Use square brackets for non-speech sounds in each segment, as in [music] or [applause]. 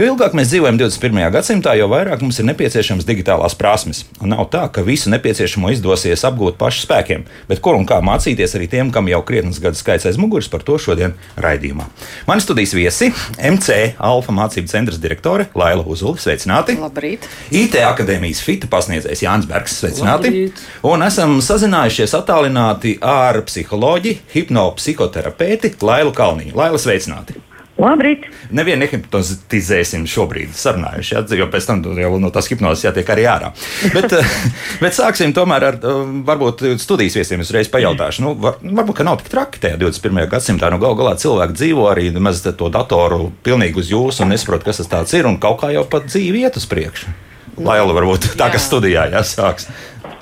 Jo ilgāk mēs dzīvojam 21. gadsimtā, jo vairāk mums ir nepieciešams digitālās prasmes. Un nav tā, ka visu nepieciešamo izdosies apgūt pašu spēkiem, bet kur un kā mācīties arī tiem, kam jau krietnes gadu skaits aiz muguras, par to šodien raidījumā. Mani studijas viesi - MC Alfa mācību centra direktore Laila Uzuli. Sveicināti! Labrīt! IT akadēmijas FITA pasniedzējs Jānis Bergs. Sveicināti! Labrīt. Un esam sazinājušies attālināti ar psiholoģi, hipnopsihoterapeiti Lailu Kalniņu. Laila, sveicināti! Labrīt! Nevienu nehipnotizēsim šobrīd, sarunājuši, ja, jo pēc tam jau no tās hipnozes jātiek arī ārā. Bet, eh, [laughs] bet sāksim tomēr ar eh, varbūt studijas viesiem uzreiz pajautāšu. Nu, var, varbūt, ka nav tik traki tajā 21. gadsimtā. Nu, Galu galā cilvēki dzīvo arī maz to datoru pilnīgi uz jūsu un nesaprot, kas tas ir, un kaut kā jau pat dzīve iet uz priekšu. Laila varbūt tā, kas studijā jāsāks.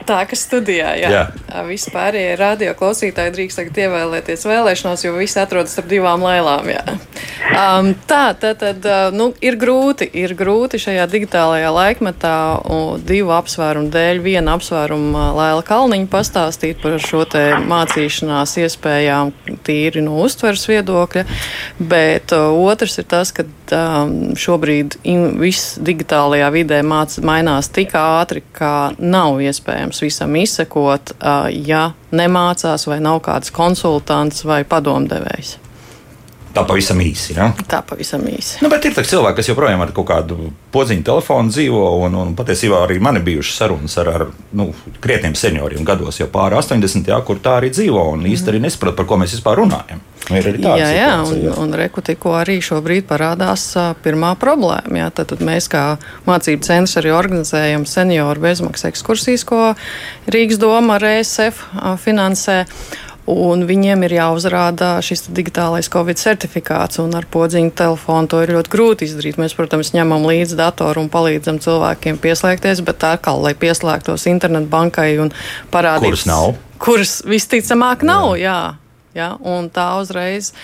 Tā, kas studijā, jā. jā. Vispārējie radio klausītāji drīkst tagad ievēlēties vēlēšanās, jo visi atrodas starp divām lailām. Jā. Um, tā tad, tad nu, ir grūti, ir grūti šajā digitālajā laikmetā divu apsvērumu dēļ, viena apsvēruma Laila Kalniņa pastāstīt par šo te mācīšanās iespējām tīri no uztveres viedokļa, bet otrs ir tas, ka um, šobrīd in, viss digitālajā vidē māc, mainās tik ātri, ka nav iespējams iespējams visam izsekot, ja nemācās vai nav kāds konsultants vai padomdevējs. Tā pavisam īsi. Ja? Tā pavisam īsi. Nu, bet ir cilvēki, kas joprojām ar kaut kādu podziņu telefonu dzīvo, un, un patiesībā arī man ir bijušas sarunas ar, ar nu, krietniem senioriem gados, jau pāri 80, jā, kur tā arī dzīvo, un mm. arī nesaprot, par ko mēs vispār runājam. Jā, jā, un, un reku tikko arī šobrīd parādās pirmā problēma. Jā, tad, tad mēs kā mācību centrs arī organizējam senioru bezmaksas ekskursijas, ko Rīgas doma ar ESF finansē. Un viņiem ir jāuzrāda šis digitālais Covid certifikāts, un ar podziņu telefonu to ir ļoti grūti izdarīt. Mēs, protams, ņemam līdzi datoru un palīdzam cilvēkiem pieslēgties, bet tā kā, lai pieslēgtos internetbankai un parādītu, kuras nav. Kuras visticamāk nav, jā. jā, jā un tā uzreiz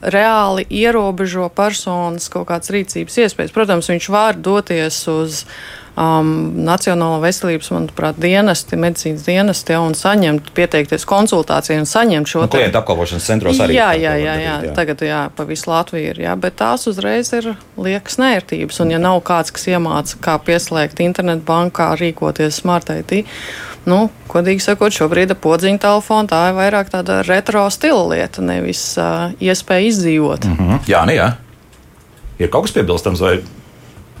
reāli ierobežo personas kaut kādas rīcības iespējas. Protams, viņš var doties uz um, Nacionālo veselības, manuprāt, dienesti, medicīnas dienesti, ja, un saņemt, pieteikties konsultācijai un saņemt šo nu, klientu apkalpošanas centros arī. Jā, jā, jā, jā, jā. tagad jā, pa visu Latviju ir, jā, bet tās uzreiz ir liekas nērtības, un ja nav kāds, kas iemāca, kā pieslēgt internetu banku, kā rīkoties smart IT, nu, godīgi sakot, šobrīd ar podziņu telefonu tā ir vairāk tāda retro stila lieta, nevis uh, iespēja izdzīvot. Mm -hmm. Jā, ne, jā. Ir kaut kas piebilstams vai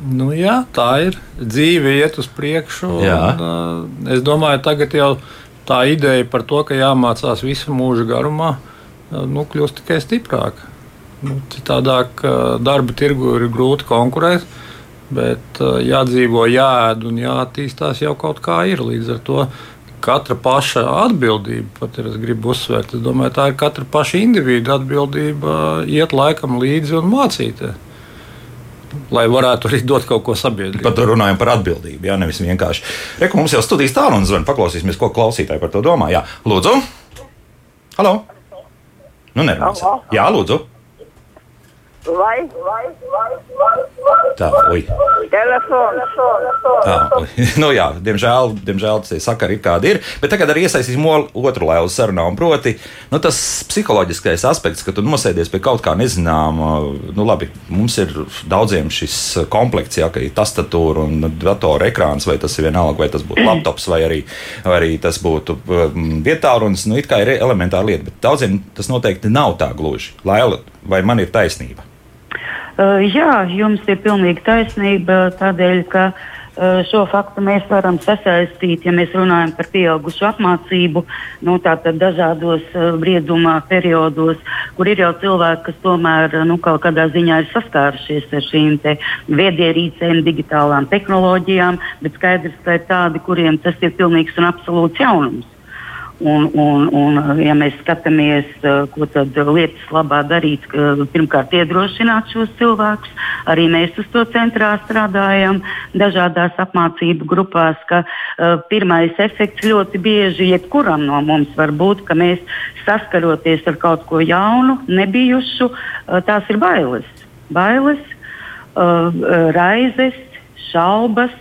Nu, jā, tā ir. Dzīve iet uz priekšu. Un, uh, es domāju, tagad jau tā ideja par to, ka jāmācās visu mūžu garumā, uh, nu, kļūst tikai stiprāka. Nu, citādāk uh, darba tirgu ir grūti konkurēt, bet uh, jādzīvo, jāēd un jāattīstās jau kaut kā ir. Līdz ar to katra paša atbildība, pat ir, es gribu uzsvērt, es domāju, tā ir katra paša individu atbildība iet laikam līdzi un mācīties lai varētu arī dot kaut ko sabiedrībai. Pat runājam par atbildību, jā, nevis vienkārši. Reku mums jau studijas tālu un zvan, paklausīsimies, ko klausītāji par to domā. Jā, lūdzu! Halo! Nu, nerunāsim. Jā, lūdzu! Vai, vai, vai, vai, Tā, oi. Telefons. Tā, oi. [laughs] nu, jā, diemžēl, diemžēl tas sakari ir kādi ir. Bet tagad arī iesaistīsim otru lēlu sarunā. Un proti, nu, tas psiholoģiskais aspekts, ka tu nosēdies pie kaut kā nezināma. Nu, labi, mums ir daudziem šis komplekts, jā, ka ir tastatūra un datora ekrāns, vai tas ir vienalga, vai tas būtu laptops, vai arī, vai arī tas būtu um, vietārunis. Nu, it kā ir elementāra lieta, bet daudziem tas noteikti nav tā gluži. Laila, vai man ir taisnība? Jā, jums ir pilnīgi taisnība tādēļ, ka šo faktu mēs varam sasaistīt, ja mēs runājam par pieaugušu apmācību, nu, dažādos uh, brieduma periodos, kur ir jau cilvēki, kas tomēr nu, kaut kādā ziņā ir saskārušies ar šīm viedierīcēm, digitālām tehnoloģijām, bet skaidrs, ka ir tādi, kuriem tas ir pilnīgs un absolūts jaunums. Un, un, un, ja mēs skatāmies, ko tad lietas labā darīt, pirmkārt iedrošināt šos cilvēkus, arī mēs uz to centrā strādājam dažādās apmācību grupās, ka uh, pirmais efekts ļoti bieži jebkuram no mums var būt, ka mēs saskaroties ar kaut ko jaunu, nebijušu, uh, tās ir bailes. Bailes, uh, raizes, šaubas,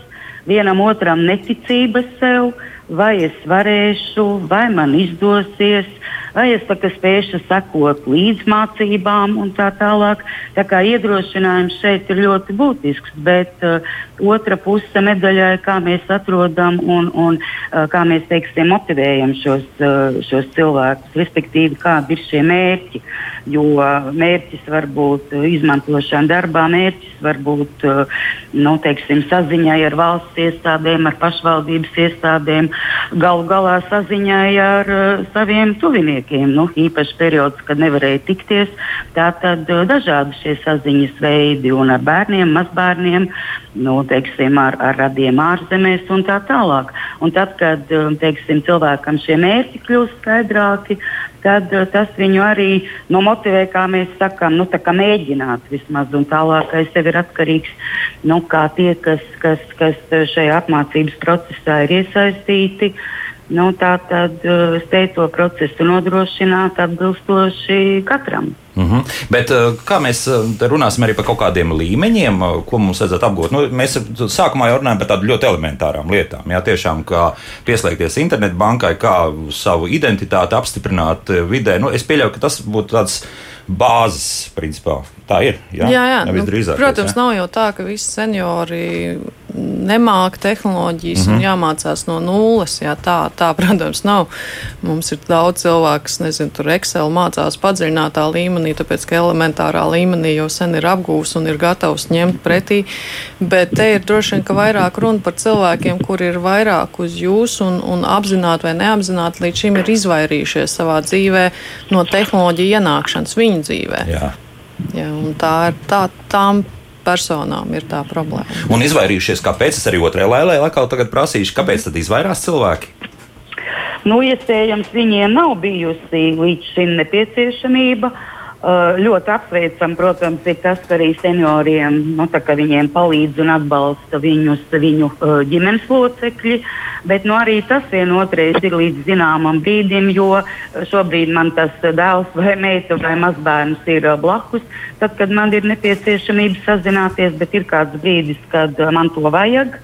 vienam otram neticības sev vai es varēšu, vai man izdosies, vai es spēšu sekot līdz mācībām un tā tālāk. Tā kā iedrošinājums šeit ir ļoti būtisks, bet uh, otra puse medaļai, kā mēs atrodam un, un uh, kā mēs teiksim, motivējam šos, uh, šos cilvēkus, respektīvi, kādi ir šie mērķi. Jo mērķis var būt uh, izmantošana darbā, mērķis var būt nu, teiksim, saziņai ar valsts iestādēm, ar pašvaldības iestādēm, galu galā saziņai ar saviem tuviniekiem. Nu, īpaši periods, kad nevarēja tikties, tā tad dažādi šie saziņas veidi un ar bērniem, mazbērniem nu, teiksim, ar, ar radiem ārzemēs un tā tālāk. Un tad, kad um, teiksim, cilvēkam šie mērķi kļūst skaidrāki, tad uh, tas viņu arī nu, motivē, kā mēs sakām, nu, mēģināt vismaz. Un tālākais jau ir atkarīgs no nu, tie, kas, kas, kas šajā apmācības procesā ir iesaistīti. Nu, tā tad uh, spēj to procesu nodrošināt atbilstoši katram. Mm -hmm. Bet eh, kā mēs eh, runāsim arī par kaut kādiem līmeņiem, eh, ko mums vajadzētu apgūt? Nu, mēs sākumā jau runājam par tādām ļoti elementārām lietām. Jā, tiešām kā pieslēgties internetbankai, kā savu identitāti apstiprināt vidē. Nu, es pieļauju, ka tas būtu tāds bāzes principā. Tā ir. Jā, jā, jā. Nu, protams, jā. nav jau tā, ka visi seniori nemāca tehnoloģijas mm -hmm. un mhm. jāmācās no nulles. Jā, tā, tā, protams, nav. Mums ir daudz cilvēku, kas, nezinu, tur Excel mācās padziļinātā līmenī, tāpēc, ka elementārā līmenī jau sen ir apgūs un ir gatavs ņemt pretī. Bet te ir droši vien, ka vairāk runa par cilvēkiem, kuri ir vairāk uz jūs un, un apzināti vai neapzināti līdz šim ir izvairījušies savā dzīvē no tehnoloģiju ienākšanas viņu dzīvē. Jā. Jā, tā ir tā, tām personām ir tā problēma. Un izvairījušies, kāpēc es arī otrajā lēlē atkal prasīšu, kāpēc tad izvairās cilvēki? Nu, iespējams, viņiem nav bijusi līdz šim nepieciešamība Uh, ļoti apsveicam, protams, ir tas, ka arī senioriem nu, viņiem palīdz un atbalsta viņus, viņu uh, ģimenes locekļi. Bet nu, arī tas vienotreiz ir līdz zināmam brīdim, jo šobrīd man tas dēls vai meita vai mazbērns ir uh, blakus. Tad, kad man ir nepieciešamība sazināties, bet ir kāds brīdis, kad man to vajag,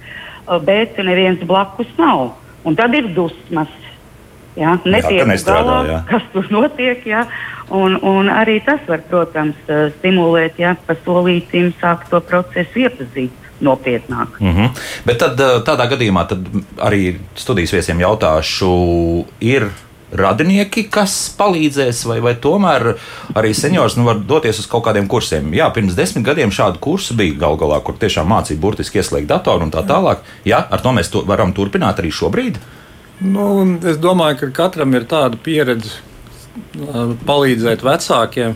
bet neviens blakus nav. Un tad ir dusmas. Ja? Netiek galā, jā. kas tur notiek. Ja? Un, un arī tas var, protams, eh, stimulēt, ja pa solītim sākt to procesu iepazīt nopietnāk. Mm -hmm. Bet tad, eh, tādā gadījumā tad arī studijas viesiem jautāšu, ir radinieki, kas palīdzēs, vai, vai tomēr arī seniors nu, var doties uz kaut kādiem kursiem. Jā, pirms desmit gadiem šādu kursu bija gal galā, kur tiešām mācīja burtiski ieslēgt datoru un tā tālāk. Jā, ar to mēs to varam turpināt arī šobrīd. Nu, es domāju, ka katram ir tāda pieredze palīdzēt vecākiem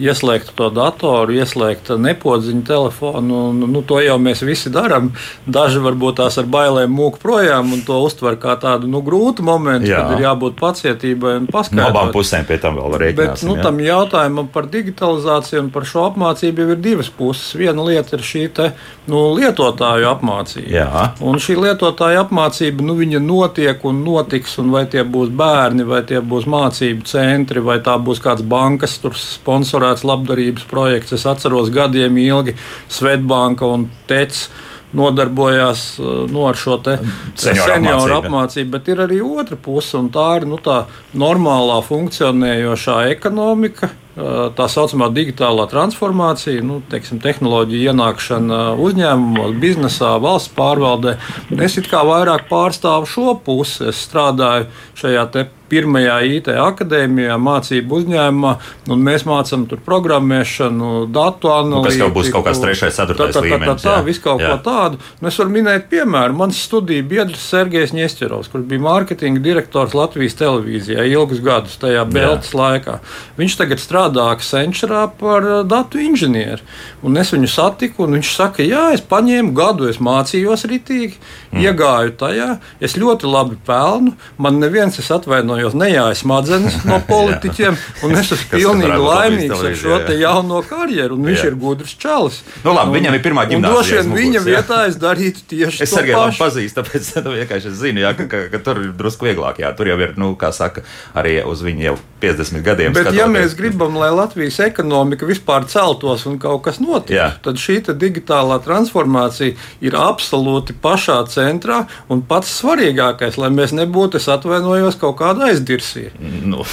ieslēgt to datoru, ieslēgt nepodziņu telefonu. Un, nu, to jau mēs visi darām. Daži varbūt tās ar bailēm mūku projām un to uztver kā tādu nu, grūtu momentu, jā. kad ir jābūt pacietībai un paskaidrošanai. No abām pusēm pie tam vēl rēķināsim. Bet nu, tam jautājumam par digitalizāciju un par šo apmācību jau ir divas puses. Viena lieta ir šī te, nu, lietotāju apmācība. Jā. Un šī lietotāju apmācība nu, notiek un notiks, un vai tie būs bērni, vai tie būs mācību centri, vai tā būs kāds bankas sponsors sponsorēts labdarības projekts. Es atceros gadiem ilgi Svetbanka un Tec nodarbojās nu, ar šo senioru, senioru apmācību, bet ir arī otra puse, un tā ir nu, tā normālā funkcionējošā ekonomika. Tā saucamā digitālā transformācija, nu, teiksim, tehnoloģija ienākšana uzņēmumos, biznesā, valsts pārvaldē. Es kā vairāk pārstāvu šo pusi. Es strādāju šajā pirmajā IT akadēmijā, mācību uzņēmumā, un mēs mācām tur programmēšanu, datu analītiku. Tas jau būs kaut kāds trešais, ceturtais tā, tā, līmenis. Tā, tā, tā, visu kaut jā. ko tādu. Nu, es varu minēt piemēru. Mans studiju biedrs Sergejs Ņesterovs, kurš bija mārketinga direktors Latvijas televīzijā ilgus gadus tajā beltas laikā. Viņš tagad strādā Accenturā par datu inženieri. Un es viņu satiku, un viņš saka, jā, es paņēmu gadu, es mācījos ritīgi, mm. iegāju tajā, es ļoti labi pelnu, man neviens es atvainojos atvainojos, nejāja smadzenes no [laughs] politiķiem, un es esmu pilnīgi laimīgs ar šo jā. jauno karjeru. Viņš jā. ir gudrs čalis. Nu, labi, un, viņam ir pirmā gimnāzija. Droši vien viņa vietā es darītu tieši es to pašu. Es pazīstu, tāpēc [laughs] nu, vienkārši es zinu, jā, ka, ka, ka tur ir drusku vieglāk. Jā, tur jau ir, nu, kā saka, arī uz viņu jau 50 gadiem. Bet, skatoties. ja mēs gribam, lai Latvijas ekonomika vispār celtos un kaut kas notiktu, tad šī digitālā transformācija ir absolūti pašā centrā un pats svarīgākais, lai mēs nebūtu, es atvainojos, kaut kāda un aizdirsīja. Nu.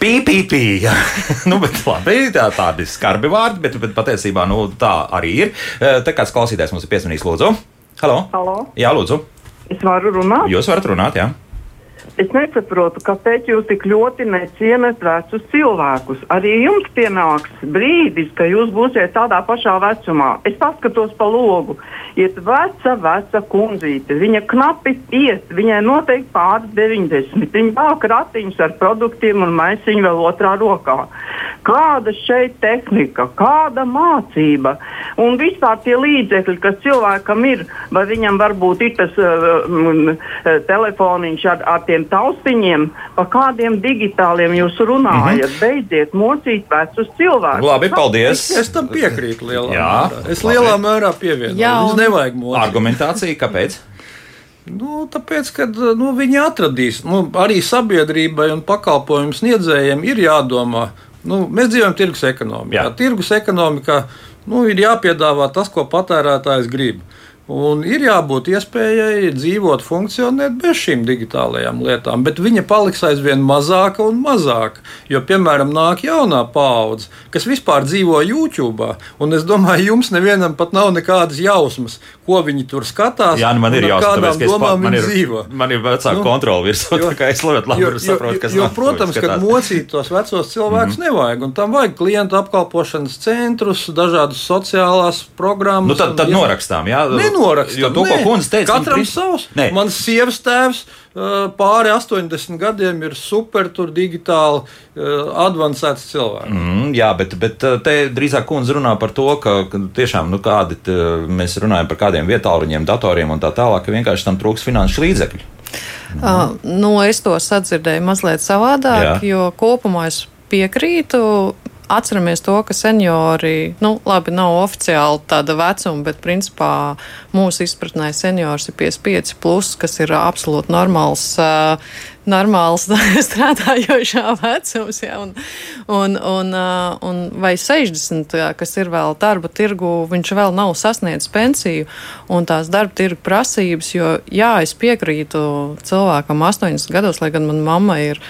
Pī, pī, pī. [laughs] nu, bet labi, tā, tādi skarbi vārdi, bet, bet patiesībā nu, tā arī ir. Te kāds klausītājs mums ir piesmanījis, lūdzu. Halo? Halo? Jā, lūdzu. Es varu runāt? Jūs varat runāt, jā. Es nesaprotu, kāpēc jūs tik ļoti neciemat vecus cilvēkus. Arī jums pienāks brīdis, ka jūs būsiet tādā pašā vecumā. Es paskatos pa logu. Ir veca, veca kundzīte. Viņa knapi iet, viņai noteikti pāris 90. Viņa vāk ratiņus ar produktiem un maisiņu vēl otrā rokā. Kāda šeit tehnika, kāda mācība un vispār tie līdzekļi, kas cilvēkam ir, vai viņam varbūt ir tas uh, telefoniņš ar, ar tiem taustiņiem, pa kādiem digitāliem jūs runājat. Mm -hmm. Beidziet mocīt vecus cilvēkus. Labi, paldies. Es, es tam piekrītu lielā Jā, mērā. Es lielā mērā pievienoju. Nevajag mocīt. Argumentācija, kāpēc? Nu, tāpēc, ka nu, viņi atradīs, nu, arī sabiedrībai un pakalpojumu sniedzējiem ir jādomā. Nu, mēs dzīvojam tirgus ekonomikā. Jā. Tirgus ekonomikā nu, ir jāpiedāvā tas, ko patērētājs grib. Un ir jābūt iespējai dzīvot, funkcionēt bez šīm digitālajām lietām, bet viņa paliks aizvien mazāka un mazāka. Jo, piemēram, nāk jaunā paudze, kas vispār dzīvo YouTube, un es domāju, jums nevienam pat nav nekādas jausmas, ko viņi tur skatās. Jā, nu man ir ka domām man ir, dzīvo. Man ir vecāka nu, kontrola virsū, tā kā es ļoti labi jo, saprotu, kas jo, protams, ka mocīt tos vecos cilvēkus mm -hmm. nevajag, un tam vajag klientu apkalpošanas centrus, dažādas sociālās programmas. Nu, tad, tad norakstām, jā. Ne, nenoraksta. Jo to, ko kundze teica, katram pris... savs. Nē. Mans sievas tēvs pāri 80 gadiem ir super, tur digitāli avansēts cilvēks. Mm, jā, bet, bet te drīzāk kundze runā par to, ka, tiešām nu, kādi, mēs runājam par kādiem vietāluņiem, datoriem un tā tālāk, ka vienkārši tam trūks finanšu līdzekļu. Mm. Uh, nu, es to sadzirdēju mazliet savādāk, Jā. jo kopumā es piekrītu atceramies to, ka seniori, nu, labi, nav oficiāli tāda vecuma, bet principā mūsu izpratnē seniors ir 55, plus, kas ir absolūti normāls. Uh, normāls [laughs] strādājošā vecums, ja, un, un, un, un vai 60, kas ir vēl darba tirgu, viņš vēl nav sasniedzis pensiju un tās darba tirgu prasības, jo, jā, es piekrītu cilvēkam 80 gados, lai gan man mamma ir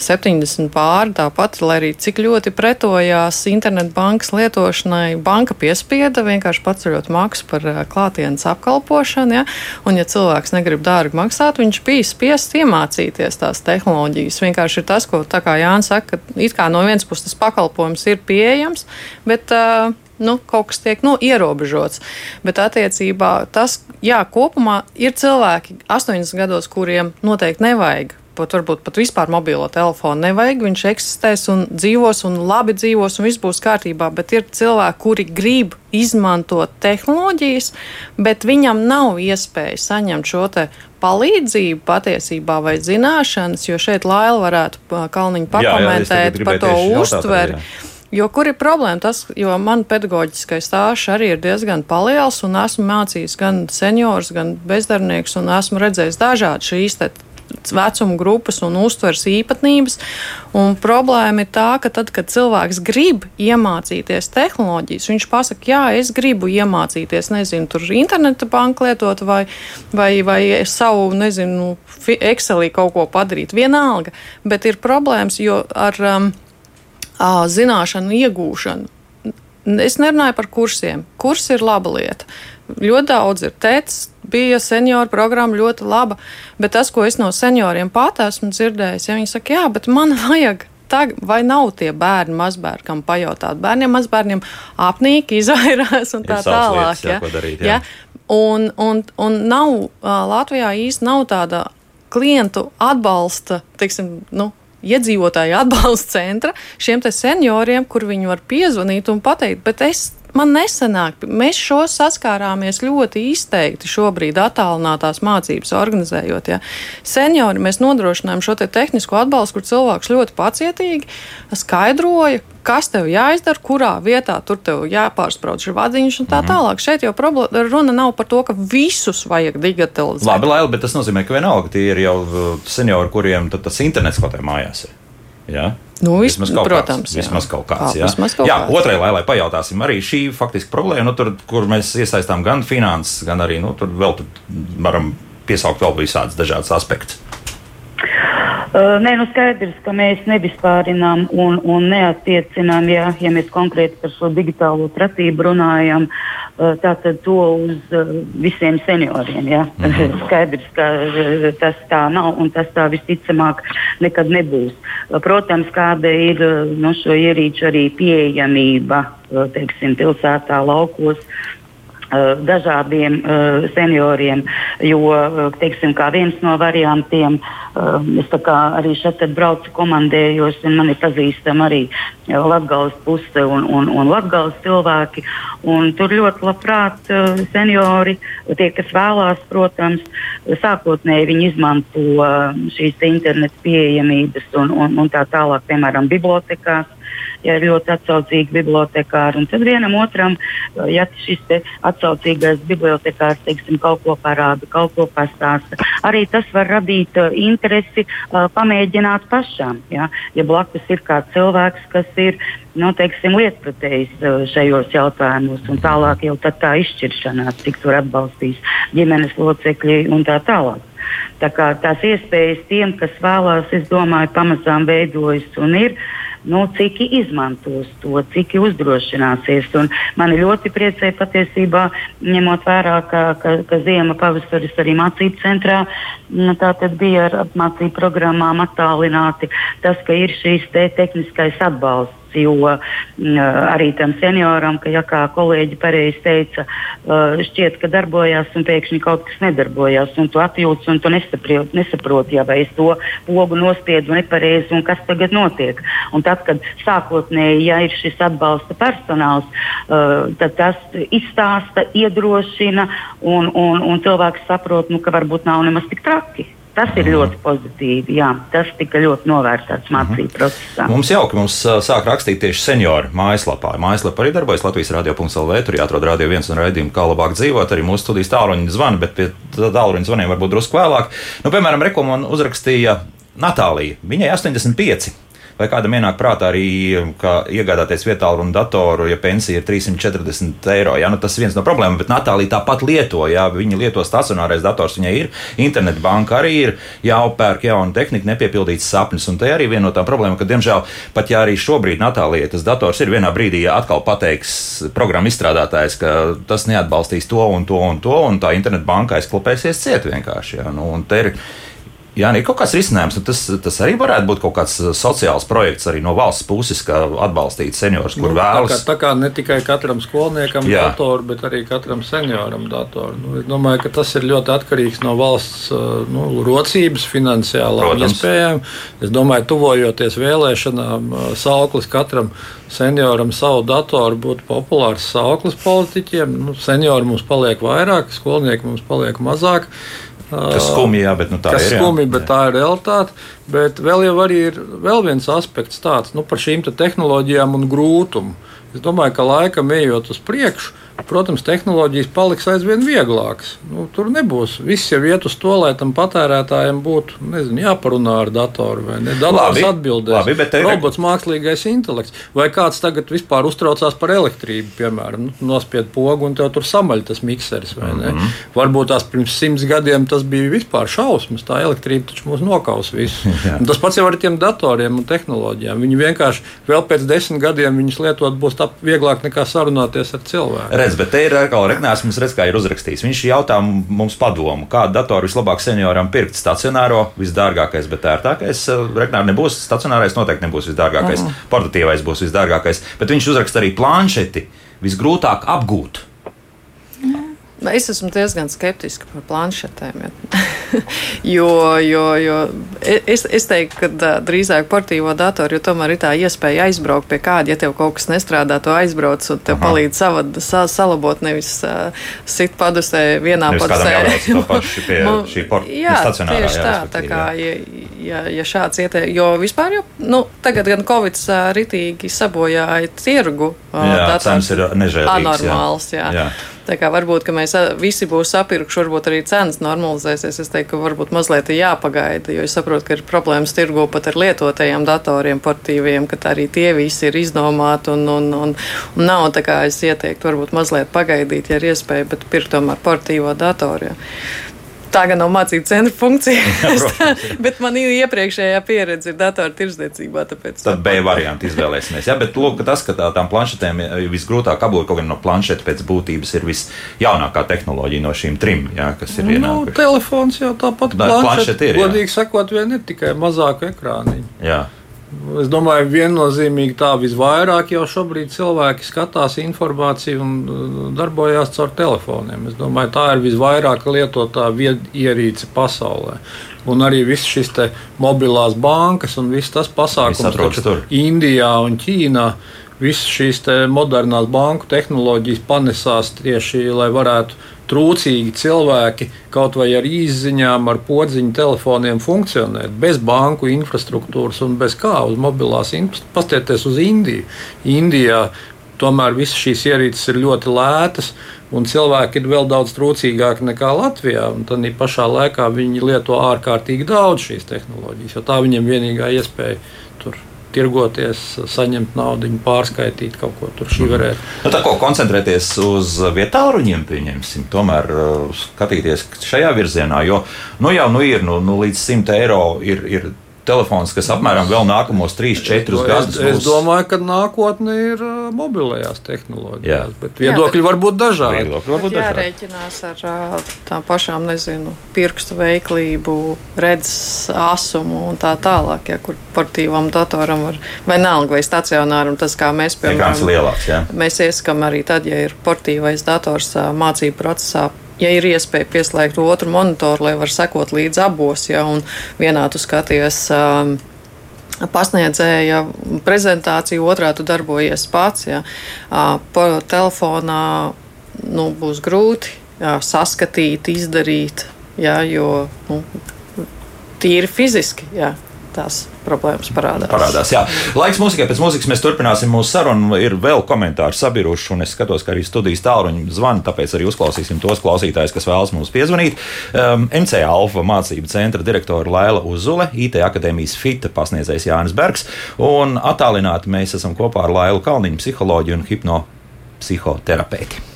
70 pāri, tāpat, lai arī cik ļoti pretojās internetbankas lietošanai, banka piespieda vienkārši paceļot maksu par klātienes apkalpošanu, ja, un ja cilvēks negrib dārgi maksāt, viņš bija spiests iemācīties tās tehnoloģijas. Vienkārši ir tas, ko Jānis saka, ka it kā no vienas puses tas pakalpojums ir pieejams, bet uh, nu, kaut kas tiek nu, ierobežots. Bet attiecībā tas, jā, kopumā ir cilvēki 80 gados, kuriem noteikti nevajag pat varbūt pat vispār mobilo telefonu nevajag. Viņš eksistēs un dzīvos un labi dzīvos un viss būs kārtībā. Bet ir cilvēki, kuri grib izmantot tehnoloģijas, bet viņam nav iespēja saņemt šo palīdzību patiesībā vai zināšanas, jo šeit Laila varētu Kalniņu pakomentēt jā, jā, par to uztveri. Jo kur ir problēma? Tas, jo man pedagoģiskais stāsts arī ir diezgan liels, un esmu mācījis gan seniorus, gan bezdarbniekus, un esmu redzējis dažādas šīs vecuma grupas un uztveres īpatnības. Un problēma ir tā, ka tad, kad cilvēks grib iemācīties tehnoloģijas, viņš pasaka, jā, es gribu iemācīties, nezinu, tur interneta banku lietot vai, vai, vai savu, nezinu, Excelī kaut ko padarīt. Vienalga, bet ir problēmas, jo ar um, zināšanu iegūšanu. Es nerunāju par kursiem. Kurs ir laba lieta. Ļoti daudz ir teicis, bija senioru programma ļoti laba, bet tas, ko es no senioriem pat esmu dzirdējis, ja viņi saka, jā, bet man [laughs] vajag Tag, vai nav tie bērni, mazbērni, kam pajautāt? Bērniem, mazbērniem apnīk, [laughs] izvairās un tā tālāk. Lietas, jā, ja? darīt, jā. Ja? Un, un, un nav, Latvijā īsti nav tāda klientu atbalsta, teiksim, nu, iedzīvotāju [laughs] atbalsta centra šiem senioriem, kur viņi var piezvanīt un pateikt, bet es man nesanāk. Mēs šo saskārāmies ļoti izteikti šobrīd, attālinātās mācības organizējot. Ja. Seniori mēs nodrošinājām šo te tehnisko atbalstu, kur cilvēks ļoti pacietīgi skaidroja, kas tev jāizdara, kurā vietā tur tev jāpārsprauc šī vadiņš un tā mm. tālāk. Šeit jau problēma runa nav par to, ka visus vajag digitalizēt. Labi, Laila, bet tas nozīmē, ka vienalga tie ir jau uh, seniori, kuriem tas internets kaut kā mājās ir. Ja? Nu, vismaz kaut protams, kāds. Vismaz kaut kāds jā. Vismaz kaut jā, kāds. otrai lai, lai pajautāsim, arī šī faktiski problēma, nu, tur, kur mēs iesaistām gan finanses, gan arī nu, tur vēl tur varam piesaukt vēl visādus dažādus aspektus. Uh, nē, nu skaidrs, ka mēs nevispārinām un, un neatiecinām, ja, ja mēs konkrēti par šo digitālo pratību runājam, uh, tātad to uz uh, visiem senioriem. Ja. -hmm. [laughs] Skaidrs, ka uh, tas tā nav un tas tā visticamāk nekad nebūs. Uh, protams, kāda ir uh, no šo ierīču arī pieejamība uh, teiksim, pilsētā, laukos. Eh, dažādiem uh, senioriem, jo, eh, teiksim, viens no variantiem, uh, es arī šeit braucu komandējos, un man ir pazīstami arī Latgales puse un, un, un Latgales cilvēki, un tur ļoti labprāt uh, seniori, tie, kas vēlās, protams, sākotnēji viņi izmanto uh, šīs interneta pieejamības un, un, un tā tālāk, piemēram, bibliotekās ja ir ļoti atsaucīgi bibliotekāri. Un tad vienam otram, ja šis atsaucīgais bibliotekārs teiksim, kaut ko parāda, kaut ko pastāsta, arī tas var radīt uh, interesi uh, pamēģināt pašām. Ja? ja blakus ir kāds cilvēks, kas ir nu, teiksim, lietpratējs uh, šajos jautājumos, un tālāk jau tā izšķiršanās, cik tur atbalstīs ģimenes locekļi un tā tālāk. Tā kā tās iespējas tiem, kas vēlās, es domāju, pamazām veidojas un ir. Uh, nu, cik izmantos to, cik uzdrošināsies. Un mani ļoti priecē patiesībā, ņemot vērā, ka, ka, ka ziema pavasaris arī mācību centrā nu, bija ar apmācību programmām attālināti. Tas, ka ir šīs te tehniskais atbalsts jo mm, arī tam senioram, ka, ja kā kolēģi pareizi teica, šķiet, ka darbojās un pēkšņi kaut kas nedarbojās, un tu atjūti un tu nesaproti, nesaproti ja, vai es to pogu nospiedu nepareizi un kas tagad notiek. Un tad, kad sākotnēji ja ir šis atbalsta personāls, tad tas izstāsta, iedrošina un, un, un cilvēks saprot, nu, ka varbūt nav nemaz tik traki. Tas ir ļoti pozitīvi. Jā, tas tika ļoti novērtēts mācību mhm. procesā. Mums jauki, mums sāk rakstīt tieši senioru mājaslapā. Mājaslapā arī darbojas Latvijas radio.CLV. Tur jāatrod radio viens un raidījumu, kā labāk dzīvot. Arī mūsu studijas tāluņi zvana, bet pie tāluņa zvaniem varbūt drusku vēlāk. Nu, piemēram, rekomendācija uzrakstīja Natālija. Viņai 85 vai kādam ienāk prātā arī iegādāties vietālu un datoru, ja pensija ir 340 eiro. Ja? Nu, tas ir viens no problēmām, bet Natālija tāpat lieto, ja viņa lieto stacionārais dators, viņai ir internetbanka, arī ir jāupērk jauna tehnika, nepiepildīts sapnis. Un te arī viena no tām problēmām, ka, diemžēl, pat ja arī šobrīd Natālijai tas dators ir vienā brīdī, ja atkal pateiks programmu izstrādātājs, ka tas neatbalstīs to un to un to, un tā internetbanka aizklapēsies ciet vienkārši. Ja? Nu, Jā, ir kaut kāds risinājums. Tas, tas arī varētu būt kaut kāds uh, sociāls projekts arī no valsts puses, kā atbalstīt seniorus, kur nu, vēlas. Tā kā, tā kā ne tikai katram skolniekam Jā. datoru, bet arī katram senioram datoru. Nu, es domāju, ka tas ir ļoti atkarīgs no valsts uh, nu, rocības, finansiālām iespējām. Es domāju, tuvojoties vēlēšanām, uh, sauklis katram senioram savu datoru būtu populārs sauklis politiķiem. Nu, seniori mums paliek vairāk, skolnieki mums paliek mazāk. Kas skumji, jā, bet nu, tā ir. Skumji, bet jā. tā ir realitāte. Bet vēl jau ir vēl viens aspekts tāds nu, par šīm te tehnoloģijām un grūtumu. Es domāju, ka laikam ejot uz priekšu, Protams, tehnoloģijas paliks aizvien vieglākas. Nu, tur nebūs. Viss jau iet uz to, lai tam patērētājiem būtu nezinu, jāparunā ar datoru vai ne. Dators atbildēs. Labi, bet tev... Robots, mākslīgais intelekts. Vai kāds tagad vispār uztraucās par elektrību, piemēram, nu, nospied pogu un tev tur samaļ tas mikseris. Mm -hmm. Varbūt tās pirms simts gadiem tas bija vispār šausmas. Tā elektrība taču mūs nokaus visu. [laughs] tas pats jau ar tiem datoriem un tehnoloģijām. Viņi vienkārši vēl pēc desmit gadiem viņus lietot būs tā vieglāk nekā sarunāties ar cilvēku redz, bet te ir atkal Regnēs, mums redz, kā ir uzrakstījis. Viņš jautā mums padomu, kādu datoru vislabāk senioram pirkt stacionāro, visdārgākais, bet ērtākais. Regnēs nebūs stacionārais, noteikti nebūs visdārgākais. Mm. Portatīvais būs visdārgākais, bet viņš uzraksta arī planšeti visgrūtāk apgūt. Es esmu diezgan skeptiska par planšetēm. jo, [laughs] jo, jo es, es teiktu, ka drīzāk portīvo datoru, jo tomēr ir tā iespēja aizbraukt pie kāda, ja tev kaut kas nestrādā, to aizbrauc un tev Aha. palīdz savad, sa, salabot, nevis uh, sit padusē vienā nevis padusē. [laughs] pie šī porta jā, tieši tā, tā kā, ja, ja, ja šāds ieteikums, jo vispār jau, nu, tagad gan Covid ritīgi sabojāja tirgu. Uh, jā, dators ir nežēlīgs. Anormāls, jā. jā. jā. Tā kā varbūt mēs visi būs sapirkuši, varbūt arī cenas normalizēsies. Es teiktu, ka varbūt mazliet jāpagaida, jo es saprotu, ka ir problēmas tirgo pat ar lietotajiem datoriem, portīviem, ka arī tie visi ir izdomāti un, un, un, un nav. Tā kā es ieteiktu, varbūt mazliet pagaidīt, ja ir iespēja, bet pirkt tomēr portīvo datoru. Ja. Tā gan nav mācību centra funkcija, [laughs] bet man ir iepriekšējā pieredze ir datora tirdzniecībā. Tad B variantu izvēlēsimies. Ja? Bet lūk, tas, ka tā, tām planšetēm visgrūtāk apgūt, kaut gan no planšetes pēc būtības ir visjaunākā tehnoloģija no šīm trim, ja? kas ir vienāda. Nu, telefons jau tāpat planšete, ir. Godīgi sakot, vien ir tikai mazāku ekrāniņu. Es domāju, viennozīmīgi tā visvairāk jau šobrīd cilvēki skatās informāciju un uh, darbojas caur telefoniem. Es domāju, tā ir visvairāk lietotā ierīce pasaulē. Un arī viss šis mobilās bankas un viss tas pasākums, kas Indijā un Ķīnā. Visas šīs modernās banku tehnoloģijas panesās tieši, lai varētu trūcīgi cilvēki kaut vai ar izziņām, ar podziņu telefoniem funkcionēt, bez banku infrastruktūras un bez kā uz mobilās infrastruktūras. Pastieties uz Indiju. Indijā tomēr visas šīs ierīces ir ļoti lētas, un cilvēki ir vēl daudz trūcīgāki nekā Latvijā. Tad pašā laikā viņi lieto ārkārtīgi daudz šīs tehnoloģijas, jo tā viņiem vienīgā iespēja tirgoties, saņemt naudu, pārskaitīt kaut ko tur šī varētu. Nu, tā kā koncentrēties uz vietāluņiem, pieņemsim, tomēr uh, skatīties šajā virzienā, jo nu jau nu ir nu, nu, līdz 100 eiro ir, ir telefons, kas apmēram vēl nākamos 3-4 gadus. Es, es domāju, ka nākotne ir uh, mobilajās tehnoloģijās, jā. bet viedokļi jā, var būt dažādi. Viedokļi var būt dažādi. Jārēķinās ar uh, tām pašām, nezinu, pirkstu veiklību, redzes asumu un tā tālāk, ja kur portīvam datoram var, vai nalga vai stacionāram, tas kā mēs, piemēram, lielāks, jā. mēs ieskam arī tad, ja ir portīvais dators uh, mācību procesā ja ir iespēja pieslēgt otru monitoru, lai var sekot līdz abos, ja vienā tu skaties. Um, pasniedzēja prezentāciju, otrā tu darbojies pats. Ja. Pa telefonā nu, būs grūti jā, saskatīt, izdarīt, jā, jo nu, tīri fiziski. Jā tās problēmas parādās. parādās jā. Laiks mūzikai, pēc mūzikas mēs turpināsim mūsu sarunu. Ir vēl komentāri sabiruši, un es skatos, ka arī studijas tālruņi zvana, tāpēc arī uzklausīsim tos klausītājus, kas vēlas mums piezvanīt. Um, MC Alfa mācību centra direktora Laila Uzule, IT akadēmijas FITA pasniedzējs Jānis Bergs, un attālināti mēs esam kopā ar Lailu Kalniņu, psiholoģiju un hipnopsihoterapeiti.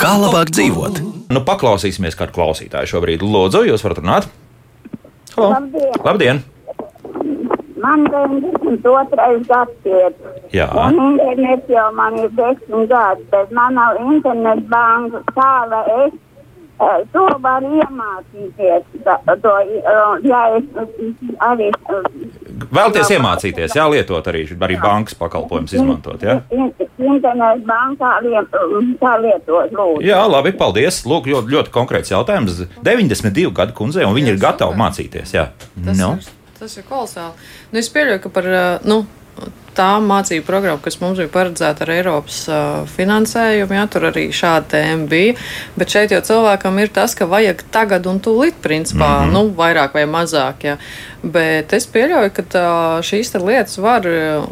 Kā labāk dzīvot? Nu, paklausīsimies kādu klausītāju šobrīd. Lūdzu, jūs varat runāt? Halo. Labdien! Labdien. Man ir 92. gadsimts. Jā. Un internets jau man ir 10 gadi, bet man nav internetbanka. Kā lai es to varu iemācīties? To, ja es arī. Uh, Vēlties iemācīties, jā, lietot arī, arī bankas pakalpojumus, izmantot. Jā, internetu bankā lietot, lūdzu. Jā, labi, paldies. Lūk, ļoti, ļoti konkrēts jautājums. 92 gadu kundzei, un viņi ir gatavi mācīties. Jā. Tas, no. ir, tas ir kolosāli. Nu, es pieļauju, ka par. Nu, tā mācību programma, kas mums bija paredzēta ar Eiropas uh, finansējumu, jā, tur arī šāda tēma bija. Bet šeit jau cilvēkam ir tas, ka vajag tagad un tūlīt, principā, mm -hmm. nu, vairāk vai mazāk. Jā. Bet es pieļauju, ka tā, šīs lietas var,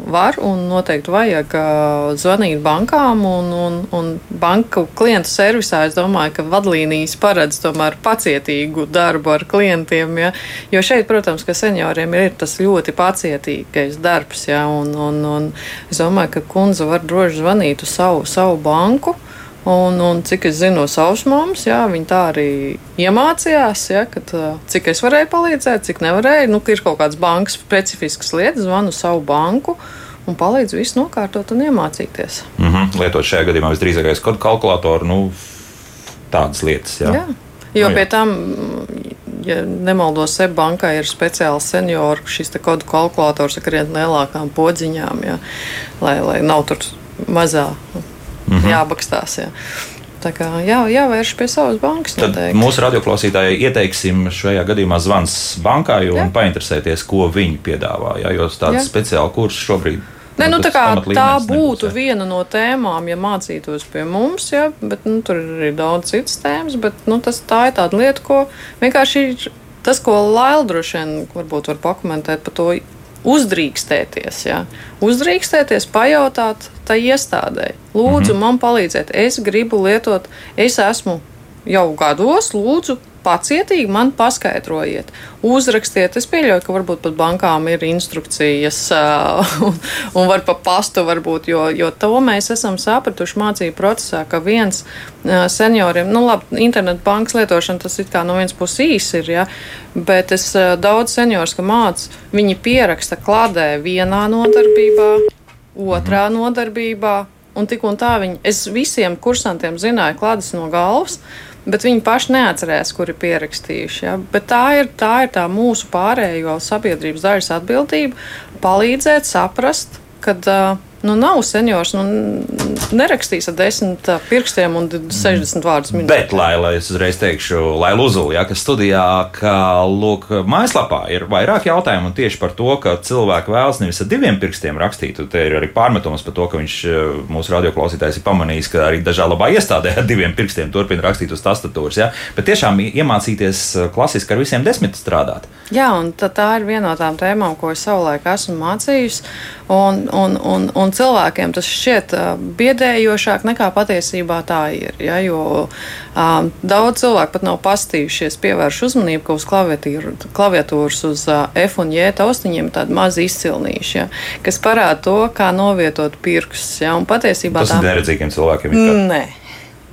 var un noteikti vajag zvanīt bankām un, un, un banku klientu servisā. Es domāju, ka vadlīnijas paredz tomēr pacietīgu darbu ar klientiem. Ja? Jo šeit, protams, ka senioriem ir tas ļoti pacietīgais darbs. Ja? Un, un, Un, un es domāju, ka kundze var droši zvanīt uz savu, savu banku. Un, un cik es zinu no savas mammas, viņa tā arī iemācījās, jā, kad, cik es varēju palīdzēt, cik nevarēju. Nu, ir kaut kādas bankas specifiskas lietas, zvanu savu banku un palīdz visu nokārtot un iemācīties. Mm -hmm. Lietot šajā gadījumā visdrīzākais kodu kalkulātoru, nu, tādas lietas. Jā. Jā. Jo nu, jā. pie tam ja nemaldos, SEB bankai ir speciāls senioru šis kodu kalkulators ar krietni lielākām podziņām, ja, lai, lai nav tur mazā -hmm. jābakstās. Ja. Tā kā jā, jāvērš pie savas bankas. Tad noteikti. mūsu radioklausītājai ieteiksim šajā gadījumā zvans bankai un jā. painteresēties, ko viņi piedāvā. Jā, jo tāds speciāls kurs šobrīd Ne, nu, tā, kā, tā būtu nebūs, viena no tēmām, ja mācītos pie mums, ja, bet nu, tur ir arī daudz citas tēmas. Bet, nu, tas, tā ir tāda lieta, ko vienkārši ir tas, ko Laila droši vien varbūt var pakomentēt par to. Uzdrīkstēties, ja. uzdrīkstēties, pajautāt tai iestādē. Lūdzu, mm -hmm. man palīdziet, es gribu lietot, es esmu jau gados, lūdzu, pacietīgi man paskaidrojiet, uzrakstiet. Es pieļauju, ka varbūt pat bankām ir instrukcijas [laughs] un, un var pa pastu varbūt, jo, jo to mēs esam sapratuši mācību procesā, ka viens senioriem, nu labi, internetu bankas lietošana tas it kā no vienas puses īsi ir, ja, bet es daudz seniors, ka māc, viņi pieraksta kladē vienā nodarbībā, otrā nodarbībā, un tik un tā viņi, es visiem kursantiem zināju klādes no galvas, bet viņi paši neatcerējās, kur ir pierakstījuši. Ja? Bet tā ir, tā ir tā mūsu pārējo sabiedrības daļas atbildība palīdzēt saprast, kad uh, Nu, nav seniors, nu, nerakstīs ar desmit pirkstiem un 60 vārdus minūtē. Bet, lai, lai es uzreiz teikšu, lai Lūzuli, ja, kas studijā, ka, lūk, mājaslapā ir vairāk jautājumu tieši par to, ka cilvēki vēlas nevis ar diviem pirkstiem rakstīt, te ir arī pārmetums par to, ka viņš mūsu radioklausītājs ir pamanījis, ka arī dažā labā iestādē ar diviem pirkstiem turpina rakstīt uz tastatūras, ja, bet tiešām iemācīties klasiski ar visiem desmit strādāt. Jā, un tā ir viena no tām tēmām, ko es savulaik esmu mācījusi, un, un, un, un un cilvēkiem tas šķiet biedējošāk nekā patiesībā tā ir. Ja, jo um, daudz cilvēku pat nav pastījušies, pievērš uzmanību, ka uz klaviatūras uz uh, F un J taustiņiem ir tādi mazi izcilnīši, ja, kas parāda to, kā novietot pirkstus. Ja, patiesībā tas tā... ir neredzīgiem cilvēkiem. Nē.